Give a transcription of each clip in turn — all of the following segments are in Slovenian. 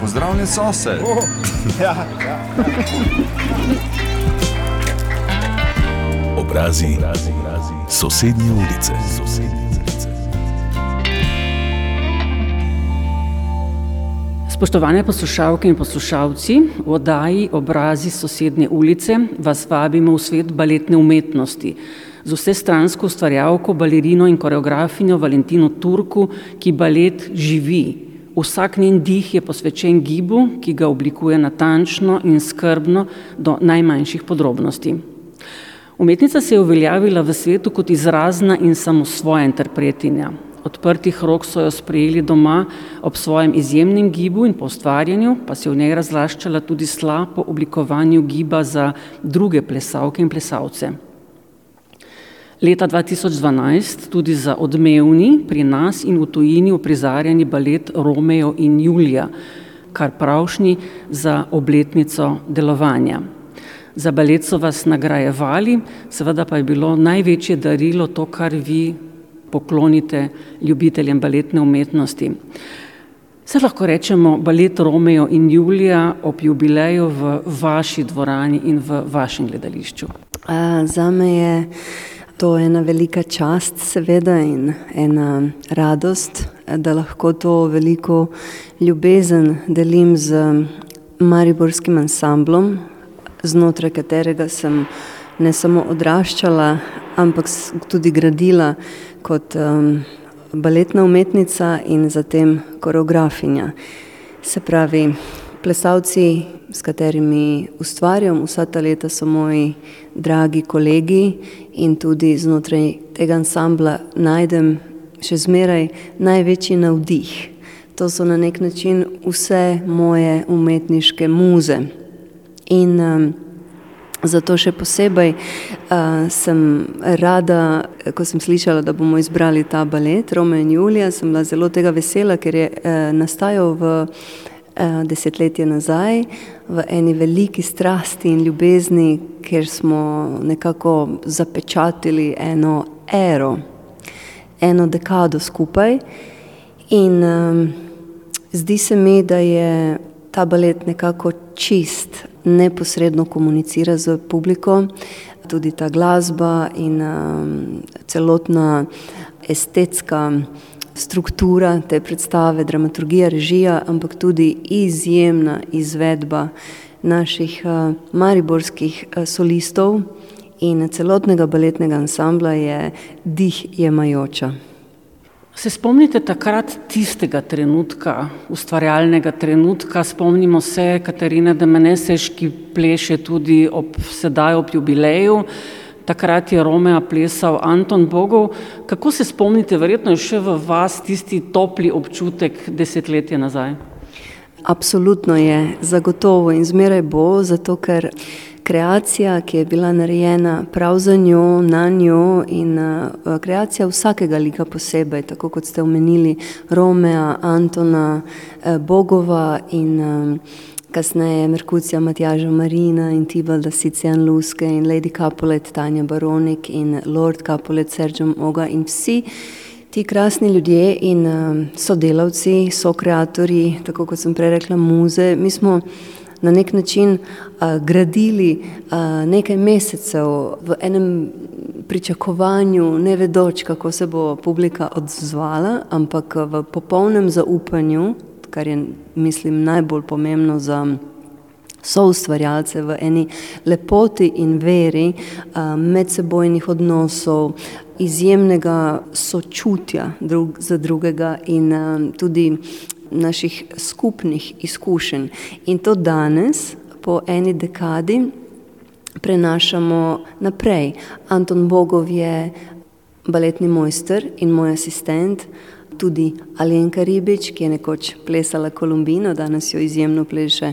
Pozdravljen sosed. Oh, ja, ja. Obrazi, obrazi, obrazi. Sosednje ulice. Sosednje ulice. Spoštovane poslušalke in poslušalci, v oddaji Obrazi sosednje ulice vas vabimo v svet baletne umetnosti z vsestransko ustvarjalko, balerino in koreografinjo Valentino Turku, ki balet živi. Vsak njen dih je posvečen gibu, ki ga oblikuje natančno in skrbno do najmanjših podrobnosti. Umetnica se je uveljavila v svetu kot izrazna in samosvoja interpretinja. Odprtih rok so jo sprejeli doma ob svojem izjemnem gibu in postvarjanju, pa se je v njej razlaščala tudi sla po oblikovanju giba za druge plesalke in plesalce. Leta 2012 tudi za odmevni pri nas in v tujini uprizarjeni balet Romeo in Julija, kar pravšnji za obletnico delovanja. Za balet so vas nagrajevali, seveda pa je bilo največje darilo to, kar vi poklonite ljubiteljem baletne umetnosti. Se lahko rečemo balet Romeo in Julija ob jubileju v vaši dvorani in v vašem gledališču? Uh, za me je to ena velika čast, seveda, in ena radost, da lahko to veliko ljubezen delim z Mariborskim ansamblom, znotraj katerega sem ne samo odraščala, ampak tudi gradila kot baletna umetnica in zatem koreografinja. Se pravi, plesalci, s katerimi ustvarjam vsa ta leta, so moji dragi kolegi in tudi znotraj tega ansambla najdem še zmeraj največji navdih. To so na nek način vse moje umetniške muze. In um, zato še posebej uh, sem rada, ko sem slišala, da bomo izbrali ta balet Romeo in Julija, sem bila zelo tega vesela, ker je uh, nastajal v uh, desetletje nazaj v eni veliki strasti in ljubezni, ker smo nekako zapečatili eno ero, eno dekado skupaj. In um, zdi se mi, da je ta balet nekako čist, neposredno komunicira z publiko, tudi ta glasba in um, celotna estetska struktura te predstave, dramaturgija, režija, ampak tudi izjemna izvedba naših uh, mariborskih uh, solistov in celotnega baletnega ansambla je dih jemajoča. Se spomnite takrat tistega trenutka, ustvarjalnega trenutka, spomnimo se Katarine Demeneseš, ki pleše tudi ob sedaj ob jubileju, takrat je Romeo plesal Anton Bogov. Kako se spomnite, verjetno je še v vas tisti topli občutek desetletje nazaj? Absolutno je, zagotovo in zmeraj bo, zato ker kreacija, ki je bila narejena prav za njo, na njo in uh, kreacija vsakega lika posebej, tako kot ste omenili Romea, Antona, uh, Bogova in uh, kasneje Merkucija, Matjaža Marina in Tibalda Sicijan Luske in Lady Capulet, Tanja Baronik in Lord Capulet, Sergio Moga in vsi ti krasni ljudje in uh, sodelavci, so kreatorji, tako kot sem prej rekla, muze. Mi smo na nek način uh, gradili uh, nekaj mesecev v enem pričakovanju, ne vedoč, kako se bo publika odzvala, ampak v popolnem zaupanju, kar je, mislim, najbolj pomembno za so ustvarjalce v eni lepoti in veri medsebojnih odnosov, izjemnega sočutja drug za drugega in tudi naših skupnih izkušenj. In to danes, po eni dekadi, prenašamo naprej. Anton Bogov je baletni mojster in moj asistent tudi Alenka Ribič, ki je nekoč plesala Kolumbino, danes jo izjemno pleše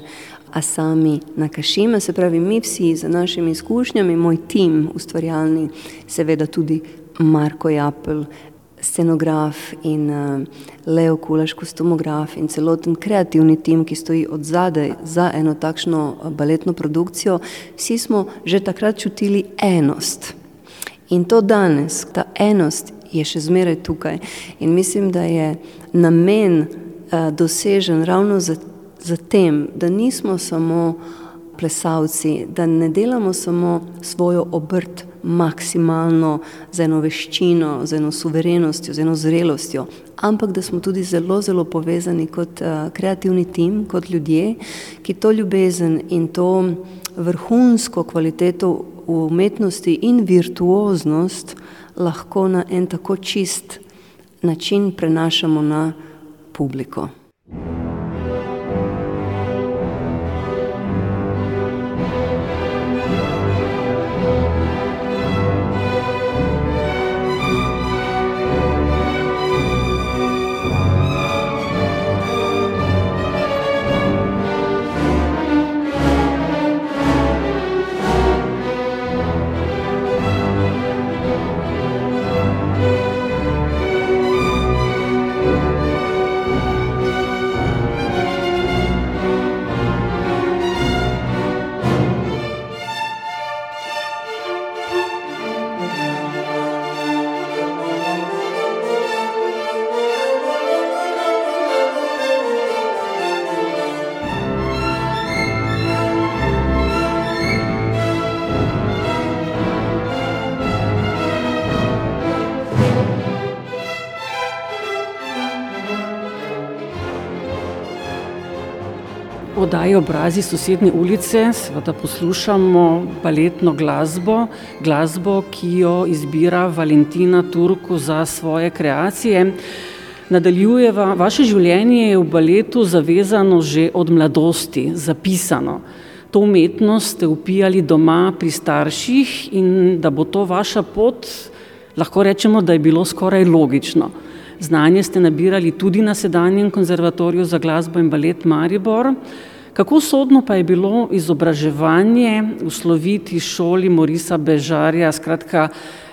Asami Nakašima. Se pravi, mi vsi z našimi izkušnjami, moj tim ustvarjalni, seveda tudi Marko Japel, scenograf in uh, Leo Kulaš, kostumograf in celoten kreativni tim, ki stoji od zadaj za eno takšno uh, baletno produkcijo, vsi smo že takrat čutili enost. In to danes, ta enost je še zmeraj tukaj. In mislim, da je namen uh, dosežen ravno z za tem, da nismo samo plesalci, da ne delamo samo svojo obrt maksimalno z eno veščino, z eno suverenostjo, z eno zrelostjo, ampak da smo tudi zelo, zelo povezani kot uh, kreativni tim, kot ljudje, ki to ljubezen in to vrhunsko kvaliteto v umetnosti in virtuoznost lahko na en tako čist način prenašamo na publiko. Oddaji obrazi sosednje ulice seveda poslušamo baletno glasbo, glasbo, ki jo izbira Valentina Turku za svoje kreacije. Nadaljujeva, vaše življenje je v baletu zavezano že od mladosti, zapisano. To umetnost ste upijali doma pri starših in da bo to vaša pot, lahko rečemo, da je bilo skoraj logično. Znanje ste nabirali tudi na sedanjem konzervatoriju za glasbo in balet Maribor. Kako sodno pa je bilo izobraževanje v sloviti šoli Morisa Bežarja, skratka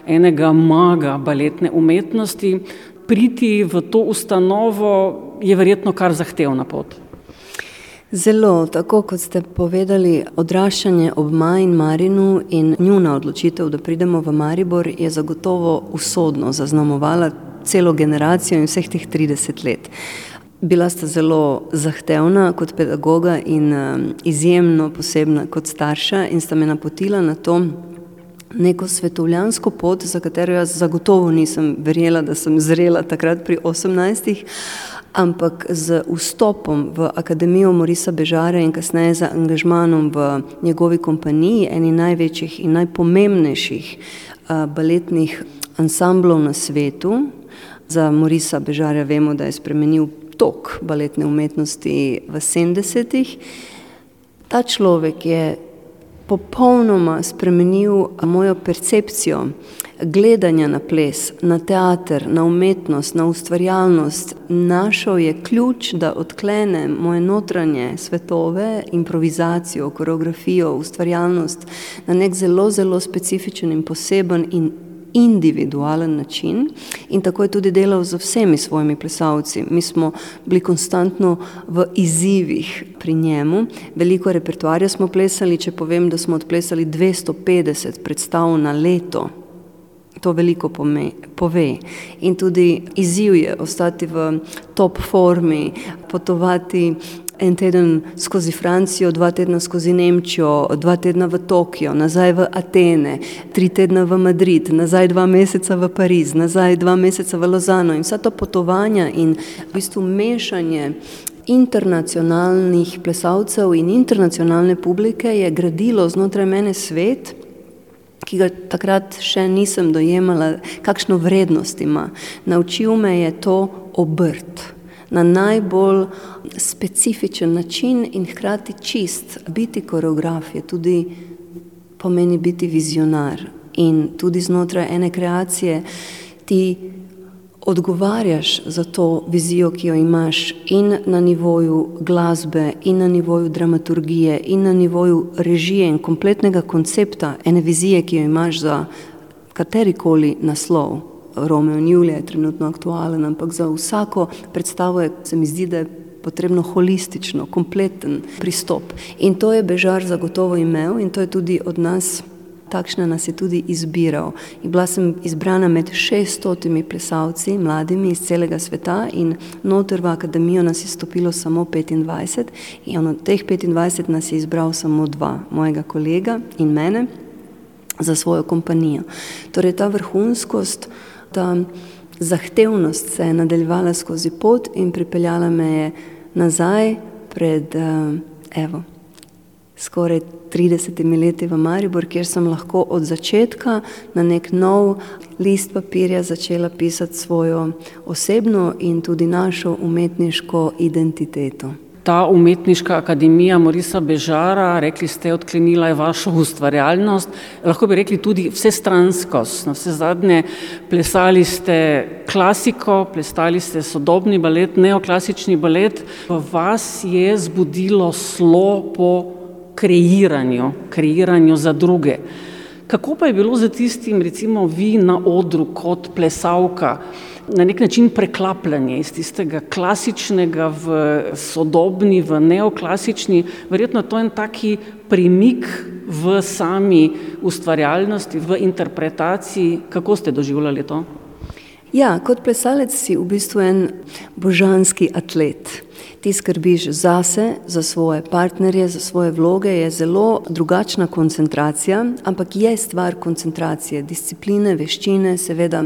enega maga baletne umetnosti, priti v to ustanovo je verjetno kar zahtevna pot. Zelo, tako kot ste povedali, odraščanje ob Maju in Marinu in njuna odločitev, da pridemo v Maribor, je zagotovo usodno zaznamovala celo generacijo in vseh teh 30 let. Bila sta zelo zahtevna kot pedagoga in um, izjemno posebna kot starša in sta me napotila na to neko svetovljansko pot, za katero jaz zagotovo nisem verjela, da sem zrela takrat pri 18. Ampak z vstopom v Akademijo Morisa Bežara in kasneje za angažmanom v njegovi kompaniji, eni največjih in najpomembnejših uh, baletnih ansamblov na svetu, za Morisa Bežarja vemo, da je spremenil tok baletne umetnosti v 70-ih. Ta človek je popolnoma spremenil mojo percepcijo gledanja na ples, na teater, na umetnost, na ustvarjalnost. Našel je ključ, da odklene moje notranje svetove, improvizacijo, koreografijo, ustvarjalnost na nek zelo, zelo specifičen in poseben in individualen način in tako je tudi delal z vsemi svojimi plesalci. Mi smo bili konstantno v izzivih pri njemu, veliko repertoarja smo plesali, če povem, da smo odplesali 250 predstav na leto. To veliko pome, pove. In tudi izziv je ostati v top formi, potovati en teden skozi Francijo, dva tedna skozi Nemčijo, dva tedna v Tokio, nazaj v Atene, tri tedna v Madrid, nazaj dva meseca v Pariz, nazaj dva meseca v Lozano in vsa ta potovanja in v bistvu mešanje internacionalnih plesalcev in internacionalne publike je gradilo znotraj mene svet, ki ga takrat še nisem dojemala, kakšno vrednost ima. Naučil me je to obrt na najbolj specifičen način in hkrati čist. Biti koreograf je tudi pomeni biti vizionar in tudi znotraj ene kreacije ti odgovarjaš za to vizijo, ki jo imaš in na nivoju glasbe, in na nivoju dramaturgije, in na nivoju režije in kompletnega koncepta ene vizije, ki jo imaš za katerikoli naslov. Romeo in Julija je trenutno aktualen, ampak za vsako predstavo je, se mi zdi, da je potrebno holistično, kompleten pristop. In to je Bežar zagotovo imel in to je tudi od nas takšne nas je tudi izbiral. In bila sem izbrana med 600 plesalci, mladimi iz celega sveta, in noter v akademijo nas je stopilo samo 25, in od teh 25 nas je izbral samo dva, mojega kolega in mene, za svojo kompanijo. Torej, ta vrhunskost, ta zahtevnost se je nadaljevala skozi pot in pripeljala me je nazaj pred, evo, skoraj 30 leti v Maribor, kjer sem lahko od začetka na nek nov list papirja začela pisati svojo osebno in tudi našo umetniško identiteto. Ta umetniška akademija Morisa Bežara, rekli ste, odklenila je vašo ustvarjalnost, lahko bi rekli tudi vsestranskost. Na vse zadnje plesali ste klasiko, plesali ste sodobni balet, neoklasični balet. Vas je zbudilo slo po kreiranju, kreiranju za druge. Kako pa je bilo za tistim, recimo vi na odru kot plesalka? Na nek način preklapljanje iz tistega klasičnega v sodobni, v neoklasični, verjetno to je en taki premik v sami ustvarjalnosti, v interpretaciji. Kako ste doživljali to? Ja, kot plesalec si v bistvu en božanski atlet. Ti skrbiš zase, za svoje partnerje, za svoje vloge, je zelo drugačna koncentracija, ampak je stvar koncentracije, discipline, veščine, seveda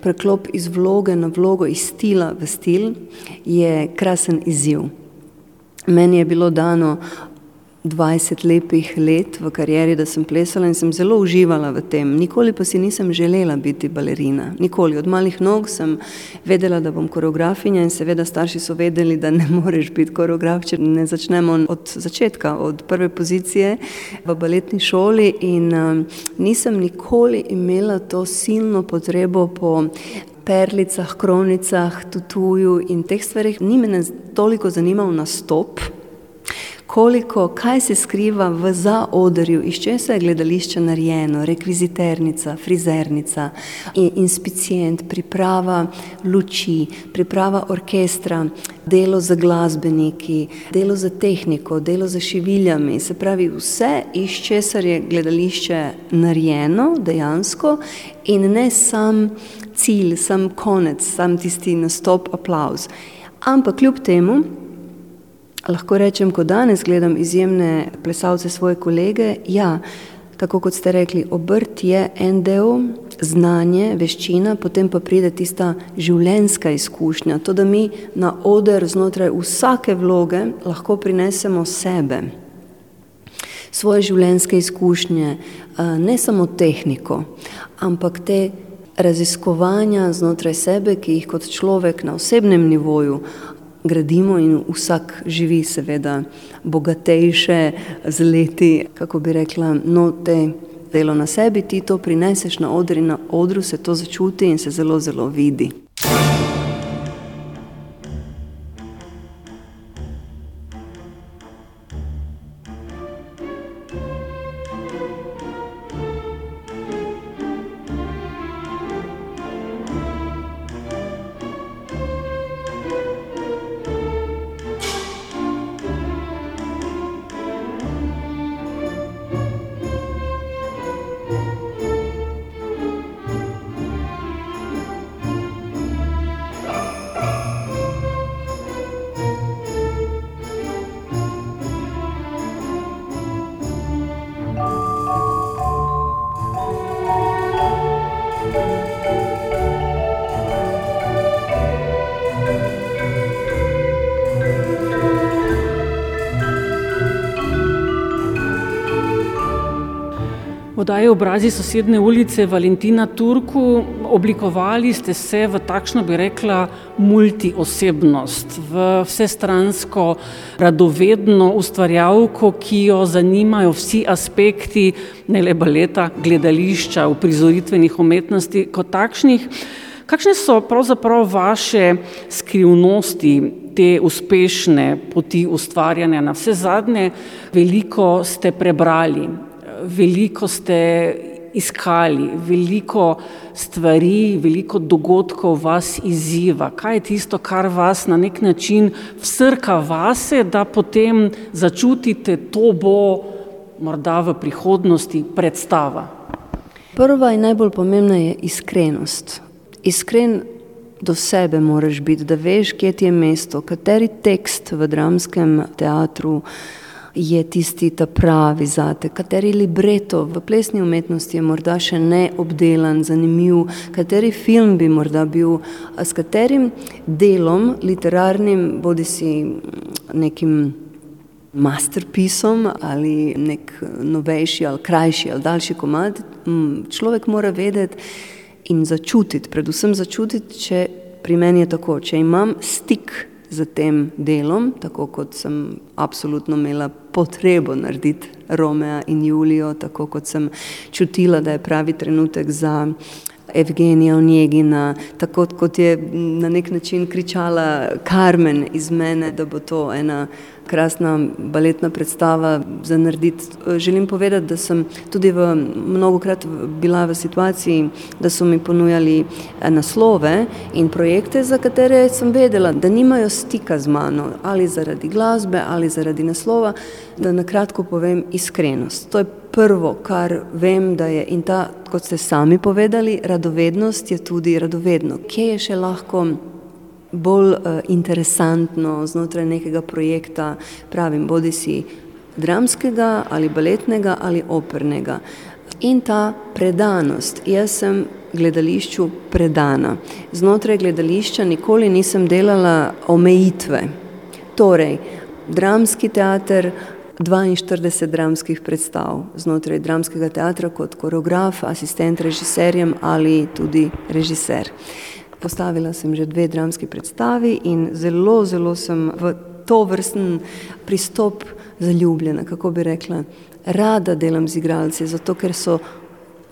preklop iz vloge na vlogo, iz stila v stil je krasen izziv. Meni je bilo dano 20 lepih let v karieri, da sem plesala in sem zelo uživala v tem. Nikoli pa si nisem želela biti balerina. Nikoli. Od malih nog sem vedela, da bom koreografinja in seveda starši so vedeli, da ne moreš biti koreograf, če ne začnemo od začetka, od prve pozicije v baletni šoli in um, nisem nikoli imela to silno potrebo po perlicah, kronicah, tutuju in teh stvarih. Ni me toliko zanimal nastop, koliko, kaj se skriva v zaodrju, iz česa je gledališče narejeno, rekviziternica, frizernica, inspicient, priprava luči, priprava orkestra, delo z glasbeniki, delo z tehniko, delo z šiviljami, se pravi vse, iz česar je gledališče narejeno dejansko in ne sam cilj, sam konec, sam tisti nastop, aplauz. Ampak kljub temu, Lahko rečem, ko danes gledam izjemne plesalce, svoje kolege, ja, tako kot ste rekli, obrt je en del, znanje, veščina, potem pa pride tista življenjska izkušnja. To, da mi na oder znotraj vsake vloge lahko prinesemo sebe, svoje življenjske izkušnje, eh, ne samo tehniko, ampak te raziskovanja znotraj sebe, ki jih kot človek na osebnem nivoju gradimo in vsak živi seveda bogatejše z leti, kako bi rekla, no te delo na sebi, ti to prineseš na odr in na odru se to začuti in se zelo, zelo vidi. Podaji obrazi sosedne ulice Valentina Turku, oblikovali ste se v takšno, bi rekla, multiosebnost, v vsestransko radovedno ustvarjalko, ki jo zanimajo vsi aspekti ne le baleta, gledališča, uprizoritvenih umetnosti kot takšnih. Kakšne so pravzaprav vaše skrivnosti te uspešne poti ustvarjanja? Na vse zadnje veliko ste prebrali, veliko ste iskali, veliko stvari, veliko dogodkov vas izziva. Kaj je tisto, kar vas na nek način vsrka vase, da potem začutite, to bo morda v prihodnosti predstava? Prva in najbolj pomembna je iskrenost. Iskren do sebe moraš biti, da veš, kje ti je mesto, kateri tekst v dramskem teatru je tisti ta pravi zate, kateri libreto v plesni umetnosti je morda še neobdelan, zanimiv, kateri film bi morda bil, s katerim delom literarnim, bodi si nekim masterpisom ali nek novejši ali krajši ali daljši komad, človek mora vedeti in začutiti, predvsem začutiti, če pri meni je tako, če imam stik z tem delom, tako kot sem absolutno imela potrebo narediti Romeo in Julijo, tako kot sem čutila, da je pravi trenutek za Evgenija Onjegina, tako kot je na nek način kričala Carmen iz mene, da bo to ena krasna baletna predstava za narediti. Želim povedati, da sem tudi v, mnogokrat bila v situaciji, da so mi ponujali eh, naslove in projekte, za katere sem vedela, da nimajo stika z mano, ali zaradi glasbe, ali zaradi naslova, da na kratko povem iskrenost. To je prvo, kar vem, da je in ta, kot ste sami povedali, radovednost je tudi radovedno. Kje je še lahko bolj uh, interesantno znotraj nekega projekta, pravim, bodi si dramskega ali baletnega ali opernega. In ta predanost, jaz sem gledališču predana. Znotraj gledališča nikoli nisem delala omejitve. Torej, dramski teater, 42 dramskih predstav znotraj dramskega teatra kot koreograf, asistent režiserjem ali tudi režiser. Postavila sem že dve dramski predstavi in zelo, zelo sem v to vrsten pristop zaljubljena, kako bi rekla. Rada delam z igralci, zato ker so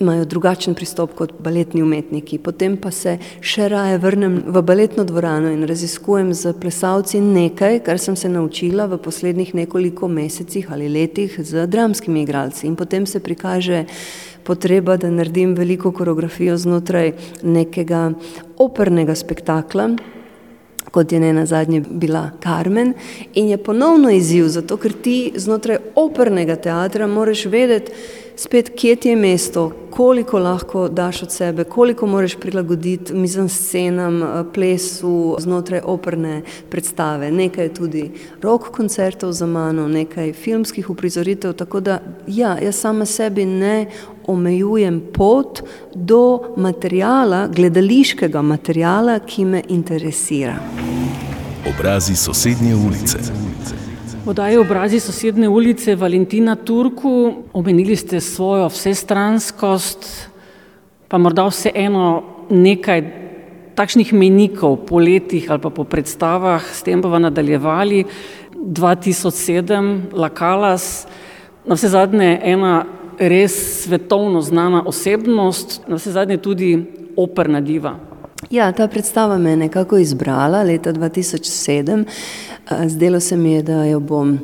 imajo drugačen pristop kot baletni umetniki. Potem pa se še raje vrnem v baletno dvorano in raziskujem z plesalci nekaj, kar sem se naučila v poslednjih nekoliko mesecih ali letih z dramskimi igralci. In potem se prikaže potreba, da naredim veliko koreografijo znotraj nekega opernega spektakla, kot je ne na zadnje bila Carmen, in je ponovno izziv, zato ker ti znotraj opernega teatra moraš vedeti, spet, kje ti je mesto, koliko lahko daš od sebe, koliko moraš prilagoditi mizem scenam, eh, plesu znotraj operne predstave. Nekaj je tudi rock koncertov za mano, nekaj filmskih uprizoritev, tako da ja, jaz sama sebi ne omejujem pot do materijala, gledališkega materijala, ki me interesira. Obrazi sosednje ulice. Podaji obrazi sosedne ulice Valentina Turku, omenili ste svojo vsestranskost, pa morda vseeno nekaj takšnih menikov po letih ali pa po predstavah, s tem bomo nadaljevali. 2007, Lakalas, na vse zadnje ena res svetovno znana osebnost, na vse zadnje tudi operna diva. Ja, ta predstava me je nekako izbrala leta 2007. Zdelo se mi je, da jo bom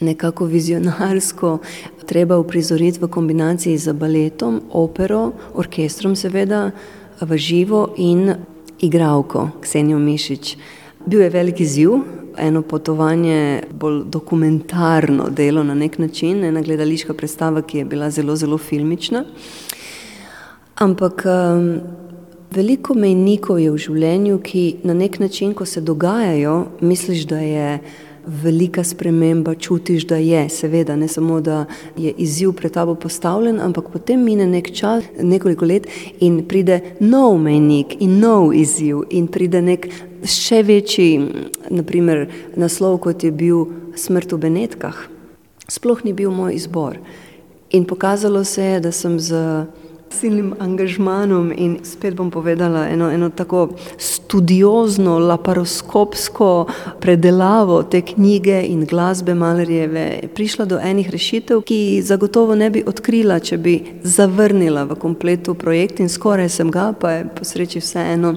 nekako vizionarsko treba uprizoriti v kombinaciji z baletom, opero, orkestrom seveda, v živo in igralko Ksenijo Mišič. Bil je veliki ziv, eno potovanje, bolj dokumentarno delo na nek način, ena gledališka predstava, ki je bila zelo, zelo filmična. Ampak Veliko mejnikov je v življenju, ki na nek način, ko se dogajajo, misliš, da je velika sprememba, čutiš, da je, seveda, ne samo, da je izziv pred tabo postavljen, ampak potem mine nek čas, nekoliko let in pride nov mejnik in nov izziv in pride nek še večji, naprimer, naslov, kot je bil Smrt v Benetkah. Sploh ni bil moj izbor. In pokazalo se je, da sem z silnim angažmanom in spet bom povedala eno, eno tako studiozno, laparoskopsko predelavo te knjige in glasbe Malerjeve prišla do enih rešitev, ki zagotovo ne bi odkrila, če bi zavrnila v kompletu projekt in skoraj sem ga, pa je po sreči vseeno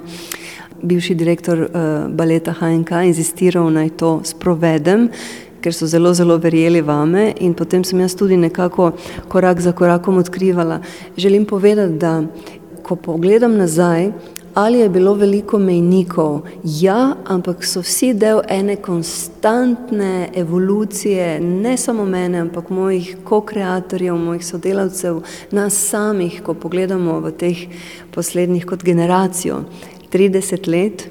bivši direktor uh, baleta HNK inzistiral naj to sprovedem ker so zelo, zelo verjeli vame in potem sem jaz tudi nekako korak za korakom odkrivala. Želim povedati, da ko pogledam nazaj, Ali je bilo veliko mejnikov? Ja, ampak so vsi del ene konstantne evolucije, ne samo mene, ampak mojih ko-kreatorjev, mojih sodelavcev, nas samih, ko pogledamo v teh poslednjih kot generacijo. 30 let,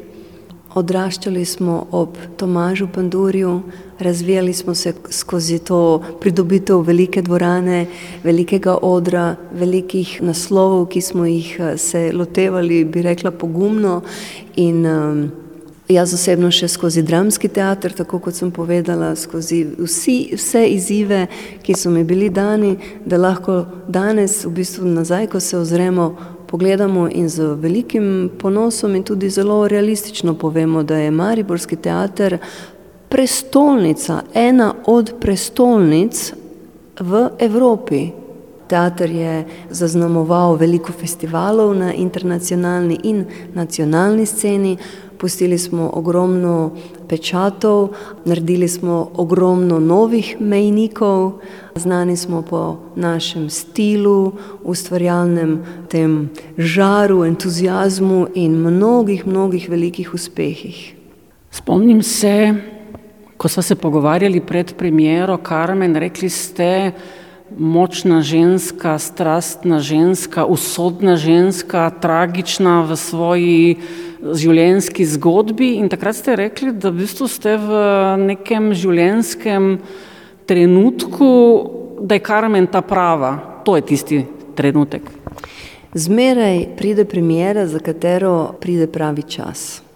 odraščali smo ob Tomažu Pandurju, razvijali smo se skozi to pridobitev velike dvorane, velikega odra, velikih naslovov, ki smo jih eh, se lotevali, bi rekla, pogumno. In um, jaz osebno še skozi dramski teater, tako kot sem povedala, skozi vsi, vse izzive, ki so mi bili dani, da lahko danes, v bistvu nazaj, ko se ozremo, pogledamo in z velikim ponosom in tudi zelo realistično povemo, da je Mariborski teater prestolnica, ena od prestolnic v Evropi. Teater je zaznamoval veliko festivalov na internacionalni in nacionalni sceni, pustili smo ogromno pečatov, naredili smo ogromno novih mejnikov, znani smo po našem stilu, ustvarjalnem tem žaru, entuzijazmu in mnogih, mnogih velikih uspehih. Spomnim se, Ko smo se pogovarjali pred premiero, Karmen, rekli ste, močna ženska, strastna ženska, usodna ženska, tragična v svoji življenjski zgodbi. In takrat ste rekli, da v bistvu ste v nekem življenjskem trenutku, da je Karmen ta prava. To je tisti trenutek. Zmeraj pride premiera, za katero pride pravi čas.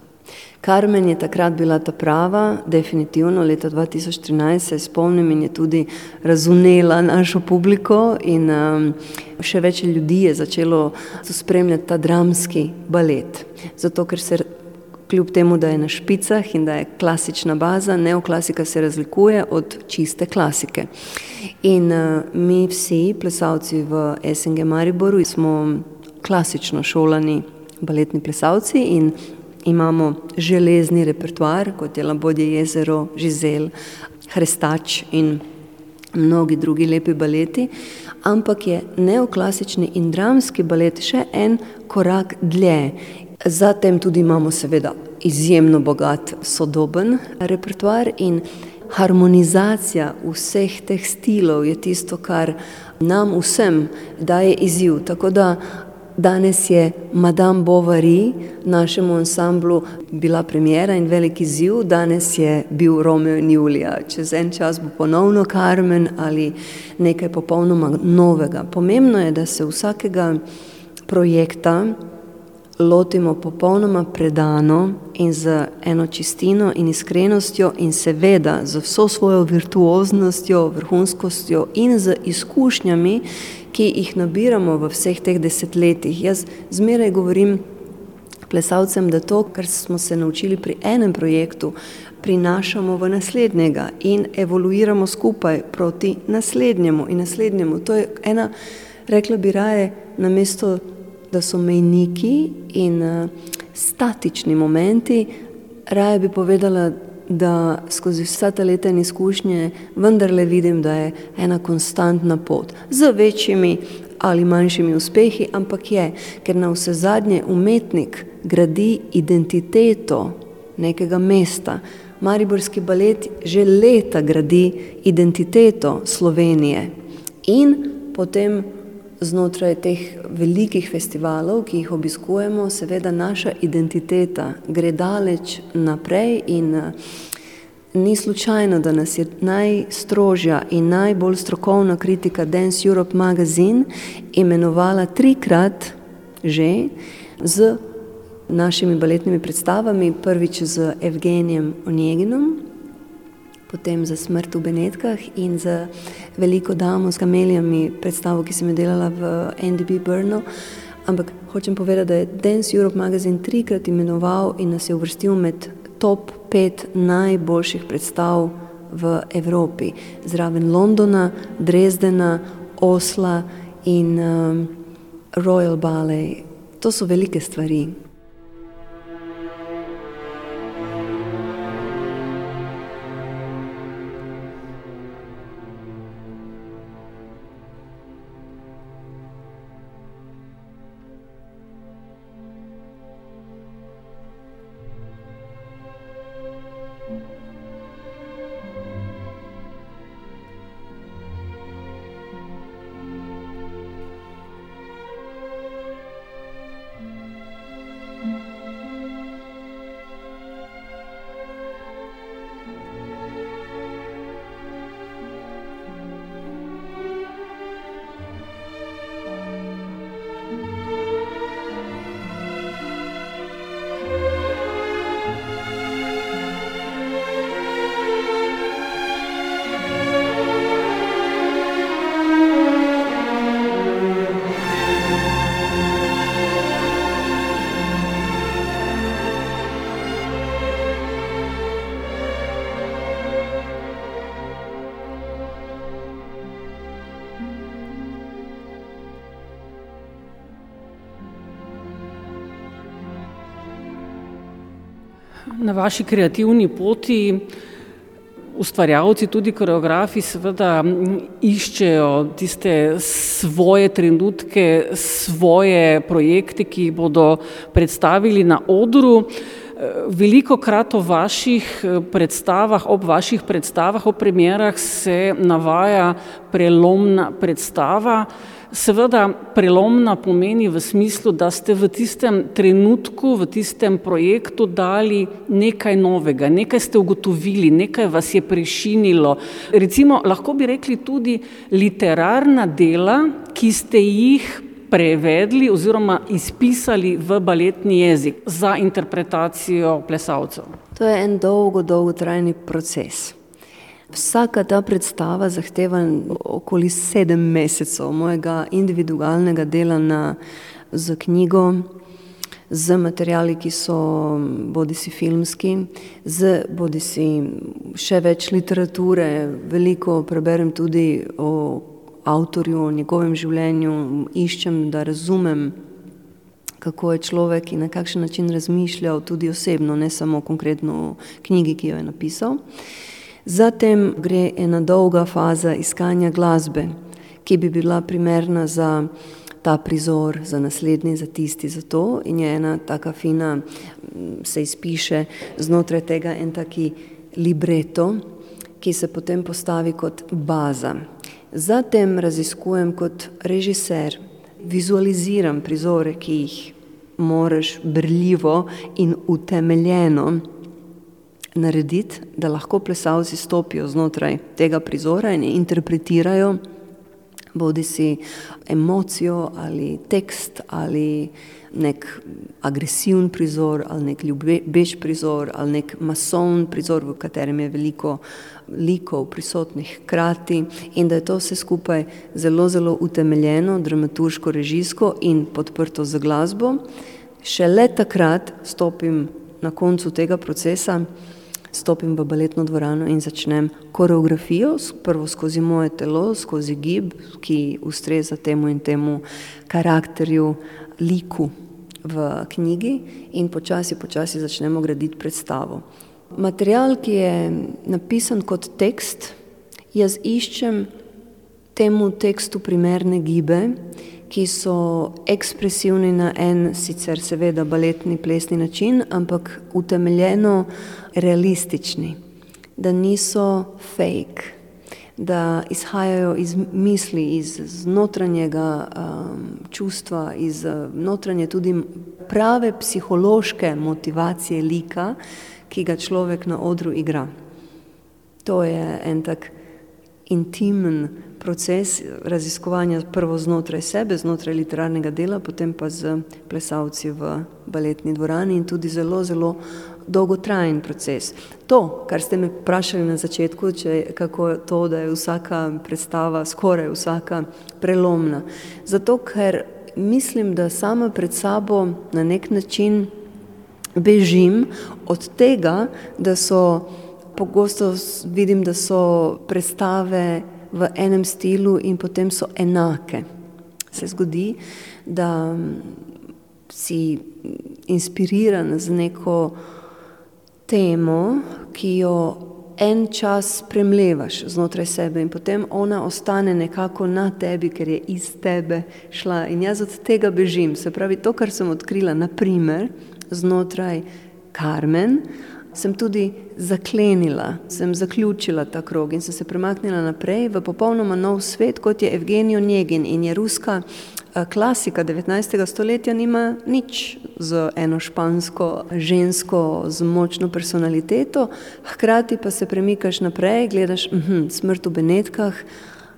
Karmen je takrat bila ta prava, definitivno leta 2013 se spomnim in je tudi razumela našo publiko in um, še več ljudi je začelo spremljati ta dramski balet. Zato, ker se kljub temu, da je na špicah in da je klasična baza, neoklasika se razlikuje od čiste klasike. In uh, mi vsi plesalci v SNG Mariboru smo klasično šolani baletni plesalci in imamo železni repertoar, kot je Labodje jezero, Žizel, Hrestač in mnogi drugi lepi baleti, ampak je neoklasični in dramski balet še en korak dlje. Zatem tudi imamo seveda izjemno bogat sodoben repertoar in harmonizacija vseh teh stilov je tisto, kar nam vsem daje izziv. Tako da Danes je Madame Bovary našemu ansamblu bila premjera in veliki ziv, danes je bil Romeo in Julija, čez en čas bo ponovno Carmen ali nekaj popolnoma novega. Pomembno je, da se vsakega projekta lotimo popolnoma predano in z eno čistino in iskrenostjo in seveda z vso svojo virtuoznostjo, vrhunskostjo in z izkušnjami, ki jih nabiramo v vseh teh desetletjih. Jaz zmeraj govorim plesalcem, da to, kar smo se naučili pri enem projektu, prinašamo v naslednjega in evoluiramo skupaj proti naslednjemu in naslednjemu. To je ena, rekla bi raje, na mesto, da so mejniki in uh, statični momenti, raje bi povedala, da skozi vsa ta leta in izkušnje vendarle vidim, da je ena konstantna pot z večjimi ali manjšimi uspehi, ampak je, ker na vse zadnje umetnik gradi identiteto nekega mesta. Mariborski balet že leta gradi identiteto Slovenije in potem znotraj teh velikih festivalov, ki jih obiskujemo, seveda naša identiteta gre daleč naprej in eh, ni slučajno, da nas je najstrožja in najbolj strokovna kritika Dance Europe Magazine imenovala trikrat že z našimi baletnimi predstavami, prvič z Evgenijem Onjeginom, potem za smrt v Benetkah in za veliko damo s kamelijami predstavo, ki sem jo delala v NDB Brno. Ampak hočem povedati, da je Dance Europe magazin trikrat imenoval in nas je uvrstil med top pet najboljših predstav v Evropi. Zraven Londona, Dresdena, Osla in um, Royal Ballet. To so velike stvari. Na vaši kreativni poti ustvarjalci, tudi koreografi, seveda iščejo tiste svoje trenutke, svoje projekte, ki jih bodo predstavili na odru. Veliko krat o vaših predstavah, ob vaših predstavah, o premjerah se navaja prelomna predstava. Seveda prelomna pomeni v smislu, da ste v tistem trenutku, v tistem projektu dali nekaj novega, nekaj ste ugotovili, nekaj vas je prešinilo. Recimo lahko bi rekli tudi literarna dela, ki ste jih prevedli oziroma izpisali v baletni jezik za interpretacijo plesalcev. To je en dolgo, dolgotrajni proces. Vsaka ta predstava zahteva okoli sedem mesecev mojega individualnega dela na, z knjigo, z materiali, ki so bodi si filmski, z bodi si še več literature, veliko preberem tudi o avtorju, o njegovem življenju, iščem, da razumem, kako je človek in na kakšen način razmišljal tudi osebno, ne samo konkretno o knjigi, ki jo je napisal. Zatem gre ena dolga faza iskanja glasbe, ki bi bila primerna za ta prizor, za naslednji, za tisti, za to. In je ena taka fina, se izpiše znotraj tega en taki libreto, ki se potem postavi kot baza. Zatem raziskujem kot režiser, vizualiziram prizore, ki jih moraš brljivo in utemeljeno narediti, da lahko plesalci stopijo znotraj tega prizora in interpretirajo bodi si emocijo ali tekst ali nek agresiven prizor ali nek ljubeč prizor ali nek mason prizor, v katerem je veliko likov prisotnih hkrati in da je to vse skupaj zelo, zelo utemeljeno, dramaturško, režijsko in podprto z glasbo. Šele takrat stopim na koncu tega procesa stopim v baletno dvorano in začnem koreografijo, prvo skozi moje telo, skozi gib, ki ustreza temu in temu karakterju, liku v knjigi in počasi, počasi začnemo graditi predstavo. Material, ki je napisan kot tekst, jaz iščem temu tekstu primerne gibe, ki so ekspresivni na en sicer seveda baletni plesni način, ampak utemeljeno realistični, da niso fake, da izhajajo iz misli, iz notranjega um, čustva, iz notranje tudi prave psihološke motivacije lika, ki ga človek na odru igra. To je en tak intimen proces raziskovanja prvo znotraj sebe, znotraj literarnega dela, potem pa z plesalci v baletni dvorani in tudi zelo, zelo dolgotrajen proces. To, kar ste me vprašali na začetku, če kako je to, da je vsaka predstava, skoraj vsaka prelomna. Zato, ker mislim, da sama pred sabo na nek način bežim od tega, da so pogosto vidim, da so predstave v enem stilu in potem so enake. Se zgodi, da si inspiriran z neko temo, ki jo en čas spremljevaš znotraj sebe in potem ona ostane nekako na tebi, ker je iz tebe šla. In jaz od tega bežim. Se pravi, to, kar sem odkrila, naprimer znotraj Karmen, sem tudi zaklenila, sem zaključila ta krog in sem se premaknila naprej v popolnoma nov svet, kot je Evgenijo Njegin in je ruska klasika 19. stoletja nima nič z eno špansko žensko z močno personaliteto, hkrati pa se premikaš naprej, gledaš uh -huh, smrt v Benetkah,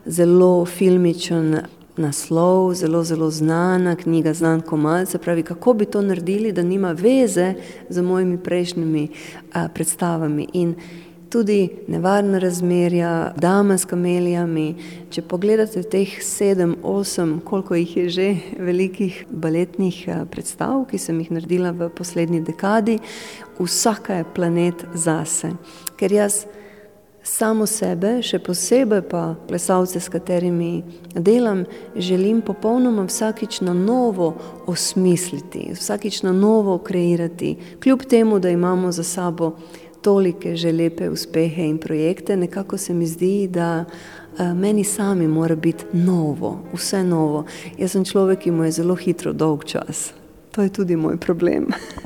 zelo filmičen naslov, zelo, zelo znana knjiga, znan komad, se pravi, kako bi to naredili, da nima veze z mojimi prejšnjimi a, predstavami. In tudi nevarna razmerja, dama s kamelijami. Če pogledate teh sedem, osem, koliko jih je že velikih baletnih predstav, ki sem jih naredila v poslednji dekadi, vsaka je planet zase. Ker jaz samo sebe, še posebej pa plesalce, s katerimi delam, želim popolnoma vsakič na novo osmisliti, vsakič na novo kreirati. Kljub temu, da imamo za sabo tolike že lepe uspehe in projekte, nekako se mi zdi, da uh, meni sami mora biti novo, vse novo. Jaz sem človek, ki mu je zelo hitro dolg čas. To je tudi moj problem.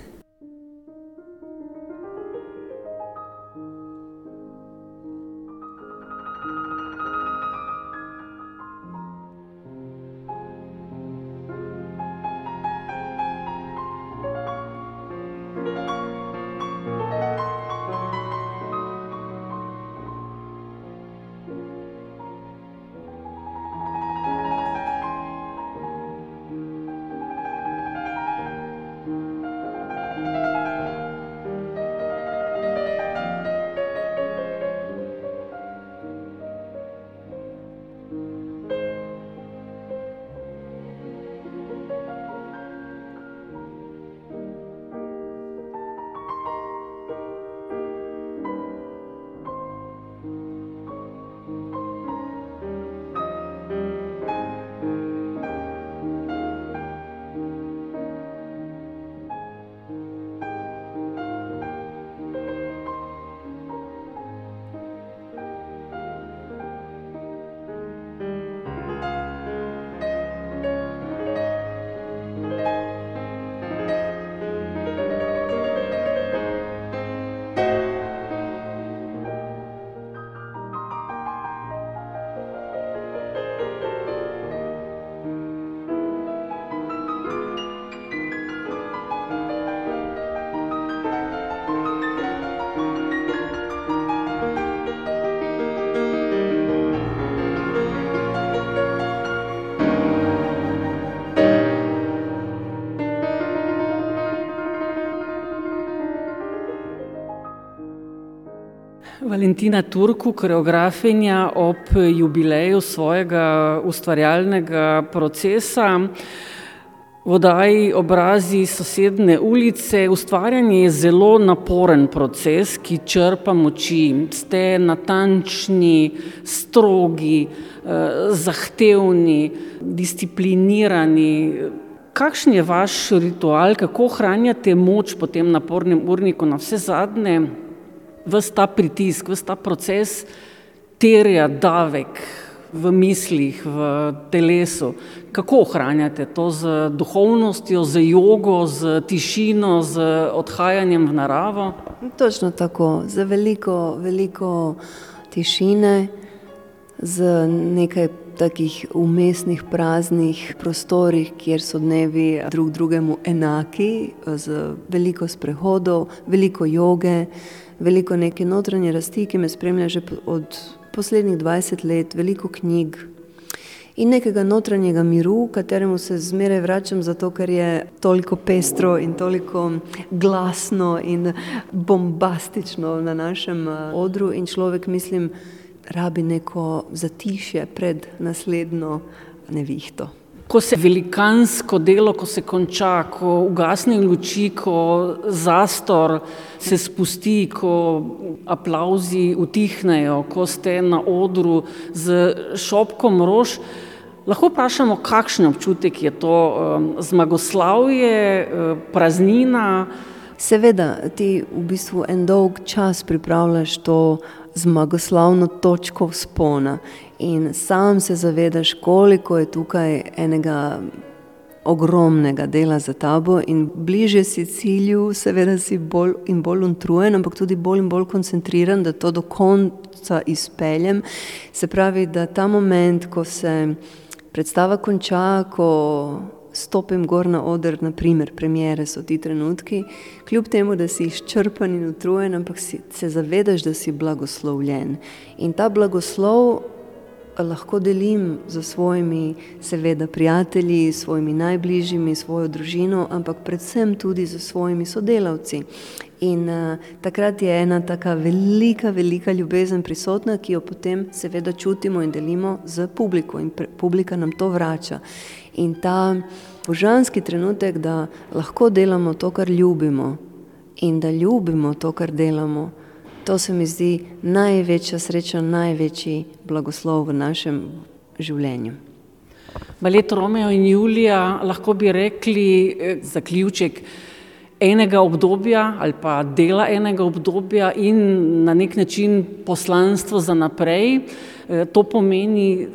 Valentina Turku, koreografinja ob jubileju svojega ustvarjalnega procesa. V oddaji obrazi sosedne ulice ustvarjanje je zelo naporen proces, ki črpa moči. Ste natančni, strogi, eh, zahtevni, disciplinirani. Kakšen je vaš ritual, kako ohranjate moč po tem napornem urniku na vse zadnje? Vse ta pritisk, vse ta proces terja davek v mislih, v telesu. Kako ohranjate to z duhovnostjo, z jogo, z tišino, z odhajanjem v naravo? Točno tako, za veliko, veliko tišine, z nekaj takih umestnih, praznih prostorih, kjer so dnevi drug drugemu enaki, z veliko sprehodov, veliko joge veliko neke notranje rasti, ki me spremlja že od poslednjih 20 let, veliko knjig in nekega notranjega miru, kateremu se zmeraj vračam, zato ker je toliko pestro in toliko glasno in bombastično na našem eh, odru in človek, mislim, rabi neko zatišje pred naslednjo nevihto ko se velikansko delo, ko se konča, ko ugasne luči, ko zastor se spusti, ko aplauzi utihnejo, ko ste na odru z šopkom rož. Lahko vprašamo, kakšen občutek je to um, zmagoslavje, um, praznina. Seveda, ti v bistvu en dolg čas pripravljaš to zmagoslavno točko vzpona in sam se zavedaš, koliko je tukaj enega ogromnega dela za tabo in bliže si cilju, seveda si bolj in bolj utrujen, ampak tudi bolj in bolj koncentriran, da to do konca izpeljem. Se pravi, da ta moment, ko se predstava konča, ko stopim gor na oder, naprimer, premjere so ti trenutki, kljub temu, da si izčrpan in utrujen, ampak si, se zavedaš, da si blagoslovljen. In ta blagoslov lahko delim z svojimi, seveda, prijatelji, svojimi najbližjimi, svojo družino, ampak predvsem tudi z svojimi sodelavci. In uh, takrat je ena tako velika, velika ljubezen prisotna, ki jo potem seveda čutimo in delimo z publiko, in publika nam to vrača. In ta božanski trenutek, da lahko delamo to, kar ljubimo, in da ljubimo to, kar delamo, To se mi zdi največja sreča, največji blagoslov v našem življenju. Balet Romeo in Julija, lahko bi rekli, eh, zaključek enega obdobja ali pa dela enega obdobja in na nek način poslanstvo za naprej. Eh, to pomeni,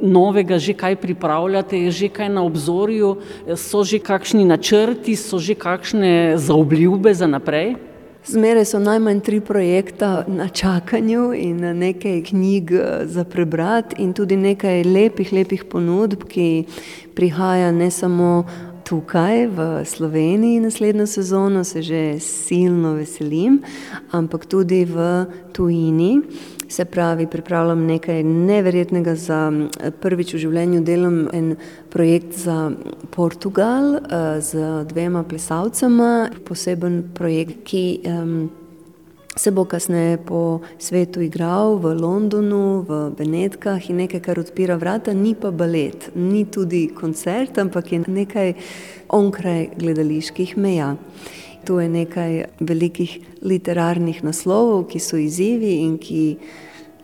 novega že kaj pripravljate, je že kaj na obzorju, so že kakšni načrti, so že kakšne zaobljube za naprej? Zmeraj so najmanj tri projekta na čakanju in nekaj knjig eh, za prebrati in tudi nekaj lepih, lepih ponudb, ki prihaja ne samo tukaj v Sloveniji naslednjo sezono, se že silno veselim, ampak tudi v tujini. Se pravi, pripravljam nekaj neverjetnega za prvič v življenju. Delam en projekt za Portugal z dvema plesalcema, poseben projekt, ki um, se bo kasneje po svetu igral v Londonu, v Benetkah in nekaj, kar odpira vrata, ni pa balet, ni tudi koncert, ampak je nekaj onkraj gledaliških meja. Tu je nekaj velikih literarnih naslovov, ki so izzivi in ki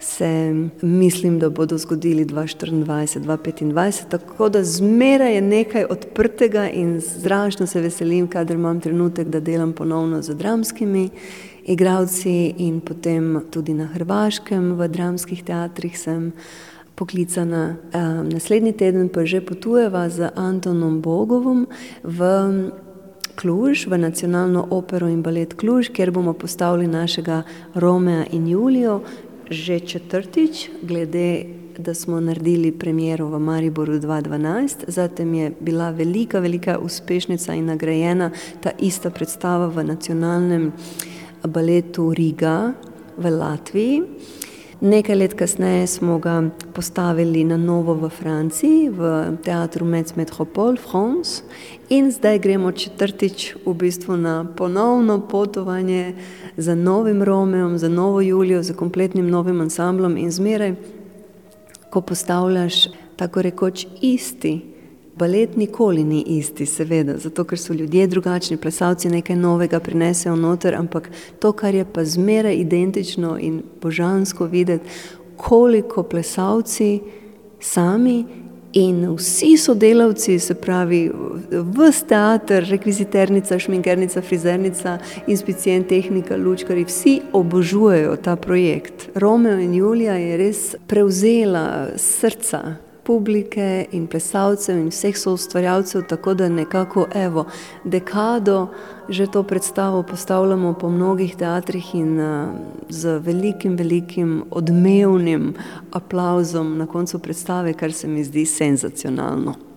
se mislim, da bodo zgodili 2024-2025, tako da zmeraj je nekaj odprtega in zračno se veselim, kadar imam trenutek, da delam ponovno z dramskimi igravci in potem tudi na Hrvaškem v dramskih teatrih sem poklicana. Naslednji teden pa že potujeva z Antonom Bogovom v Kluž, v Nacionalno opero in balet Kluž, kjer bomo postavili našega Romea in Julijo že četrtič, glede da smo naredili premiero v Mariboru 2012, zatem je bila velika, velika uspešnica in nagrajena ta ista predstava v nacionalnem baletu Riga v Latviji. Nekaj let kasneje smo ga postavili na novo v Franciji, v teatru Metz Metropole France in zdaj gremo četrtič v bistvu na ponovno potovanje za novim Romeom, za novo Julijo, za kompletnim novim ansamblom in zmeraj, ko postavljaš tako rekoč isti Balet nikoli ni isti, seveda, zato ker so ljudje drugačni, plesalci nekaj novega prinesejo noter, ampak to, kar je pa zmeraj identično in božansko videti, koliko plesalci sami in vsi sodelavci, se pravi, vse teater, rekviziternica, šminkernica, frizernica, inspicient, tehnika, lučkari, vsi obožujejo ta projekt. Romeo in Julija je res prevzela srca publike in plesalcev in vseh soustvarjalcev, tako da nekako evo, dekado že to predstavo postavljamo po mnogih teatrih in uh, z velikim, velikim odmevnim aplauzom na koncu predstave, kar se mi zdi senzacionalno.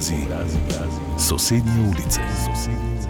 Obrazi sosednje ulice. Sosednje